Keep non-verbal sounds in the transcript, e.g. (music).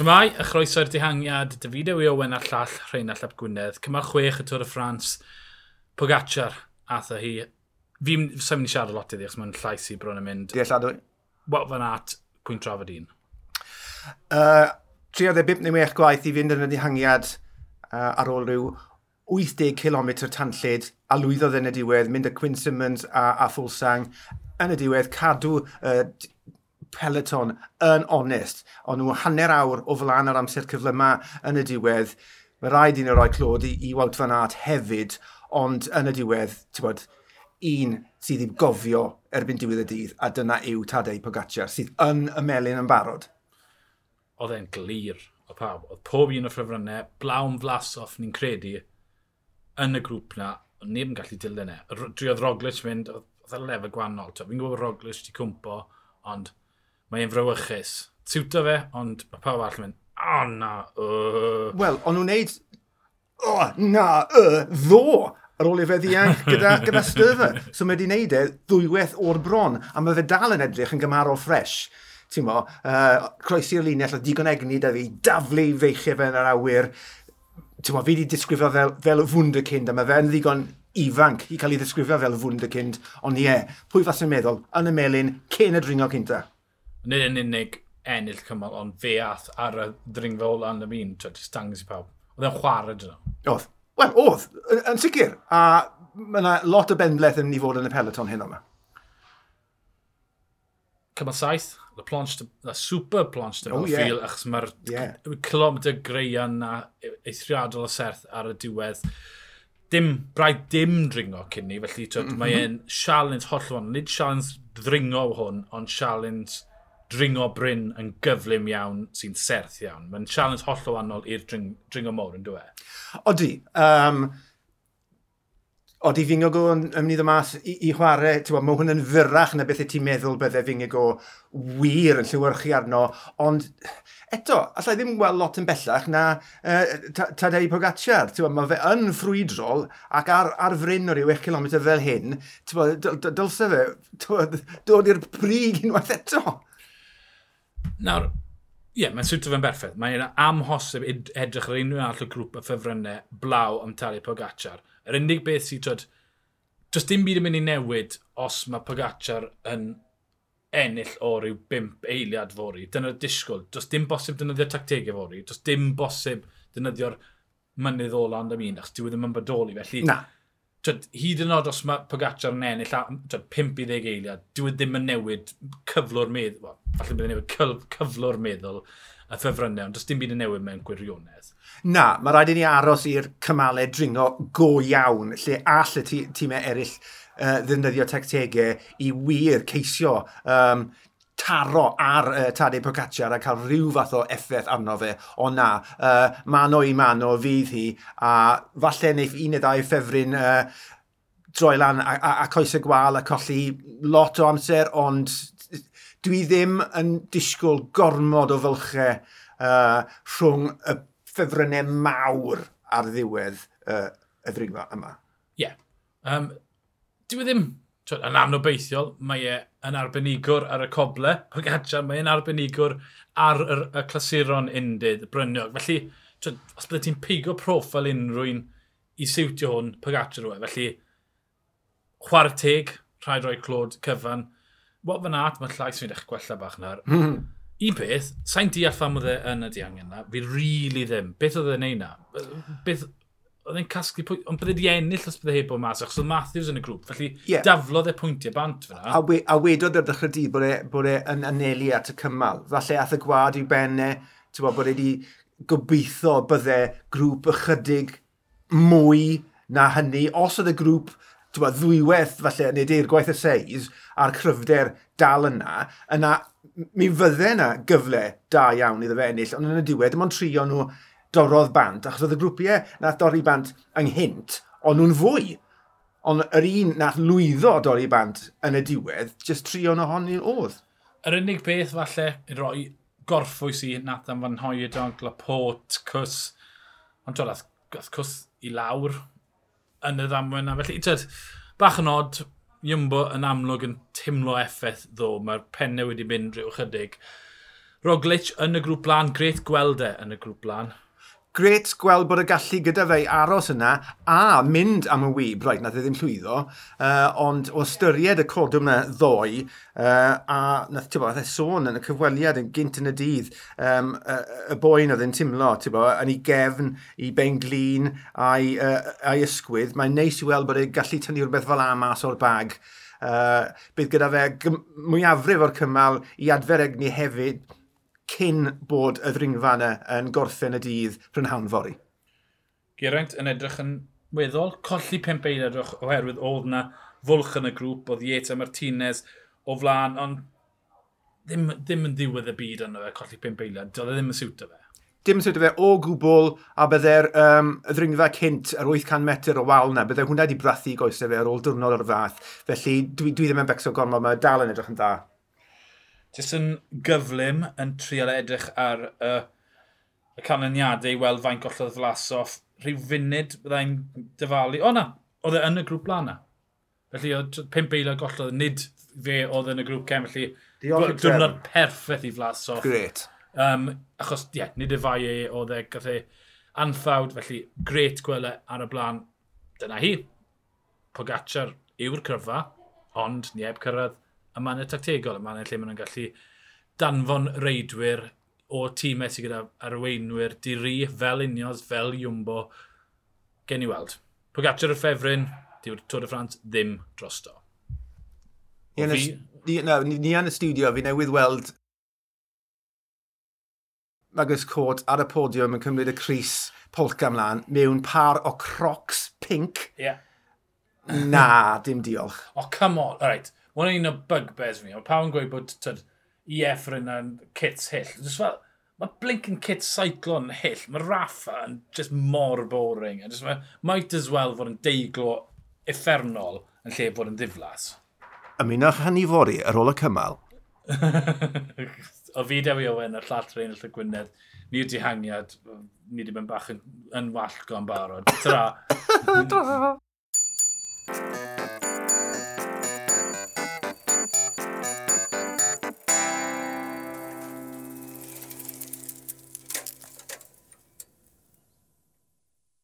Tymai, y chroeso'r dihangiad, David Ewy Owen a'r llall Rheinald Llap Gwynedd. Cymal chwech y Tôr y Ffrans, Pogacar atho hi. Fi'n sa'n mynd i siarad lot iddi, achos mae'n llais i bron yn mynd. Di alladwy. Wel, fan at, pwynt trafod un. Uh, 35 neu mech gwaith i fynd yn y dihangiad uh, ar ôl rhyw 80 km tanllyd a lwyddodd yn y diwedd, mynd y Quinn Simmons a, a Fulsang yn y diwedd, cadw uh, peleton yn onest, ond nhw hanner awr o flaen yr amser cyflyma yn y diwedd, mae rhaid i ni roi clod i, i Wout Van Aert hefyd, ond yn y diwedd, ti'n bod, un sydd i'w gofio erbyn diwedd y dydd, a dyna yw Tadei Pogacar, sydd yn y melin yn barod. Oedd e'n glir o pawb. Oedd pob un o ffrifrynnau, blawn flasoff, ni'n credu, yn y grŵp na, ond neb yn gallu dilyn e. Driodd Roglic fynd, oedd y lefel gwannol. Fi'n gwybod bod Roglic wedi cwmpo, ond mae e'n frywychus. Tiwto fe, ond mae pawb all yn mynd, o oh, na, uh. Wel, ond nhw'n neud, o oh, na, uh, ddo, ar ôl i fe ddianc (laughs) gyda, gyda styfa. So mae wedi wneud e ddwywaith o'r bron, a mae fe dal yn edrych yn gymarol ffres. Ti'n mo, uh, croesi'r linell o digon egni da fi, daflu feichiau fe yn yr awyr. Ti'n mo, fi wedi disgrifio fel, fel wunderkind, a mae fe'n ddigon ifanc i cael ei ddisgrifio fel wunderkind, ond ie, yeah, pwy fas yn meddwl, yn y melin, cyn y dringo cynta nid yn unig ennill cymal, ond fe ath ar y ddringfa o lan am un, ti'n dangos i pawb. Oedd e'n chwarae dyn nhw. Oedd. Wel, oedd, yn, sicr. A mae yna lot o bendleth yn mynd i fod yn y peloton hyn o'ma. Cymal saith, y planche, y super planche dyma oh, yeah. ffil, achos mae'r yeah. kilometr greia na e-, eithriadol o serth ar y diwedd. Dim, braidd dim dringo cyn ni, felly mm -hmm. mae e'n sialens hollol hon. Nid sialens ddringo hwn, ond sialens dringo Bryn yn gyflym iawn sy'n serth iawn. Mae'n challenge holl o wannol i'r dring, dringo môr yn dweud. Odi. Um, odi Fingogo yn ymwneud y math i, i chwarae, ti'n mae hwn yn fyrrach na beth y ti'n meddwl bydde Fingogo wir yn llywyrchu arno, ond eto, allai ddim gweld lot yn bellach na uh, Tadei Pogacar, ti'n mae fe yn ffrwydrol ac ar, ar fryn o ryw 1 km fel hyn, ti'n dylse fe dod i'r brig unwaith eto. Nawr, ie, yeah, mae'n swto fe'n berffaith. Mae'n amhosib edrych ar unrhyw all o grŵp y ffefrynnau blaw am talu Pogacar. Yr unig beth sy'n twyd, does dim byd yn mynd i newid os mae Pogacar yn ennill o ryw 5 eiliad fori. Dyna'r disgwyl. Does dim bosib dynyddio tactegau fori. Does dim bosib dynyddio'r mynydd o land am un, achos dyw e ddim yn bodoli. Felly, Na twyd, hyd yn oed os mae Pogacar yn ennill twyd, 5 i 10 eiliad, dwi e ddim yn newid cyflwr meddwl, well, falle bydd yn newid cyf, cyflwr meddwl y ffefrynnau, ond does dim byd yn newid mewn gwirionedd. Na, mae rhaid i ni aros i'r cymalau dringo go iawn, lle all y tîmau eraill uh, ddefnyddio tactegau i wir ceisio um, taro ar uh, Tadej Pogacar a cael rhyw fath o effaith arno fe. O na, uh, mano i mano fydd hi a falle neiff un neu ddau ffefryn uh, droi lan a, a, a coes y gwal a colli lot o amser, ond dwi ddim yn disgwyl gormod o fylchau uh, rhwng y ffefrynnau mawr ar ddiwedd uh, y ddringfa yma. Ie. Yeah. Um, dwi e ddim yn anobeithiol, mae e yn arbenigwr ar y coble, o gadja, mae e'n arbenigwr ar y, y clasuron undydd, bryniog. Felly, twyd, os byddai ti'n pigo profil unrhyw'n i siwtio hwn, Pogacar yw e. Felly, chwarae teg, rhaid roi clod cyfan. Wat fan at, mae llais fi'n eich gwella bach nawr. Mm. (laughs) Un peth, sa'n deall am oedd e yn y diangen na, fi rili really ddim. Beth oedd e'n neud na? Beth, oedd e'n casglu pwynt, ond bydde di ennill os bydde heb o mas, achos oedd Matthews yn y grŵp, felly yeah. daflodd e pwyntiau bant fyna. A, we, a wedodd yr dechrau di bod e, bod e yn anelu at y cymal. Falle ath y gwad i benne, ti'n bod, bod e di gobeithio bydde grŵp ychydig mwy na hynny, os oedd y grŵp bod, ddwywaith, falle, neu deir gwaith y seis, a'r cryfder dal yna, yna mi fydde yna gyfle da iawn iddo fe ennill, ond yn y diwedd, dim ond trio nhw dorodd bant, achos oedd y grwpiau nath dorri bant ynghynt, ond nhw'n fwy. Ond yr un nath lwyddo dorri bant yn y diwedd, jyst tri o'n ohoni oedd. Yr unig beth falle i roi gorffwys i nath am fan hoi hoedog, laport, cws, ond to nath cws i lawr yn y ddamwen na. Felly, tyd, bach yn od, Iwmbo yn amlwg yn timlo effaith ddo, mae'r pennau wedi mynd rhyw chydig. Roglic yn y grŵp blaen, gret gweld e yn y grŵp blaen gret gweld bod y gallu gyda fe i aros yna a mynd am y wyb, rhaid, nath e ddim llwyddo, uh, ond o ystyried y codwm yna ddoe, uh, a nath, ti'n nath e sôn yn y cyfweliad yn gynt yn y dydd, um, y, y boen oedd yn timlo, ti'n yn ei gefn, i ben glin, a'i, uh, ai ysgwydd, mae'n neis i weld bod e'n gallu tynnu rhywbeth fel amas o'r bag. Uh, bydd gyda fe mwyafrif o'r cymal i adfer egni hefyd, cyn bod y ddringfa yna yn gorffen y dydd prynhawn fori. Geraint yn edrych yn weddol, colli pimp eilad oherwydd oedd na fwlch yn y grŵp, oedd Ieta Martinez o flaen, ond ddim, ddim yn ddiwedd y byd yna fe, colli pimp eilad, e ddim yn siwta fe. Dim yn siwta fe o gwbl, a byddai'r um, ddringfa cynt yr 800 metr o wal na, byddai hwnna wedi brathu goesau fe ar ôl diwrnod o'r fath, felly dwi, dwi ddim yn becso gormod, mae dal yn edrych yn dda jyst yn gyflym yn trial edrych ar y, y canlyniadau i weld faint gollodd Vlasov. Rhyw funud byddai'n dyfalu. O na, oedd e yn y grŵp blana. Felly oedd pimp aelod gollodd, nid fe oedd yn y grŵp cem. Felly dwrnod perffaith i Vlasov. Gret. Um, achos, ie, yeah, nid y fai e oedd e gath e anffawd, felly gret gwele ar y blaen. Dyna hi. Pogacar yw'r cryfa, ond ni eb cyrraedd y mannau tactegol, y mannau lle maen nhw'n gallu danfon reidwyr o tîmau sydd gyda arweinwyr diri fel unios, fel Iwmbo. Gen i weld. Pogacar y ffefryn, diw'r Tôr y Ffrans ddim drosto. Ni yn, fi... ni, no, ni, ni yn y studio, fi newydd weld Magus Cwrt ar y podiwm yn cymryd y Cris polca mlaen mewn par o crocs pink. Yeah. Na, dim diolch. O, oh, come on. All right. Wna un o bugbears fi. Mae pawb yn gweud bod tyd, Ieffrin yn kits hyll. Just fel, mae blinking kit cyclon yn hyll. Mae Rafa yn just mor boring. Just, mae, might as well fod yn deiglo effernol yn lle bod yn ddiflas. Ymunach hynny fori ar ôl y cymal. (laughs) o fi Dewi Owen a'r llall rhain y Gwynedd, ni wedi hangiad, ni wedi mynd bach yn, yn wallgo'n barod. Tra! (laughs) Tra!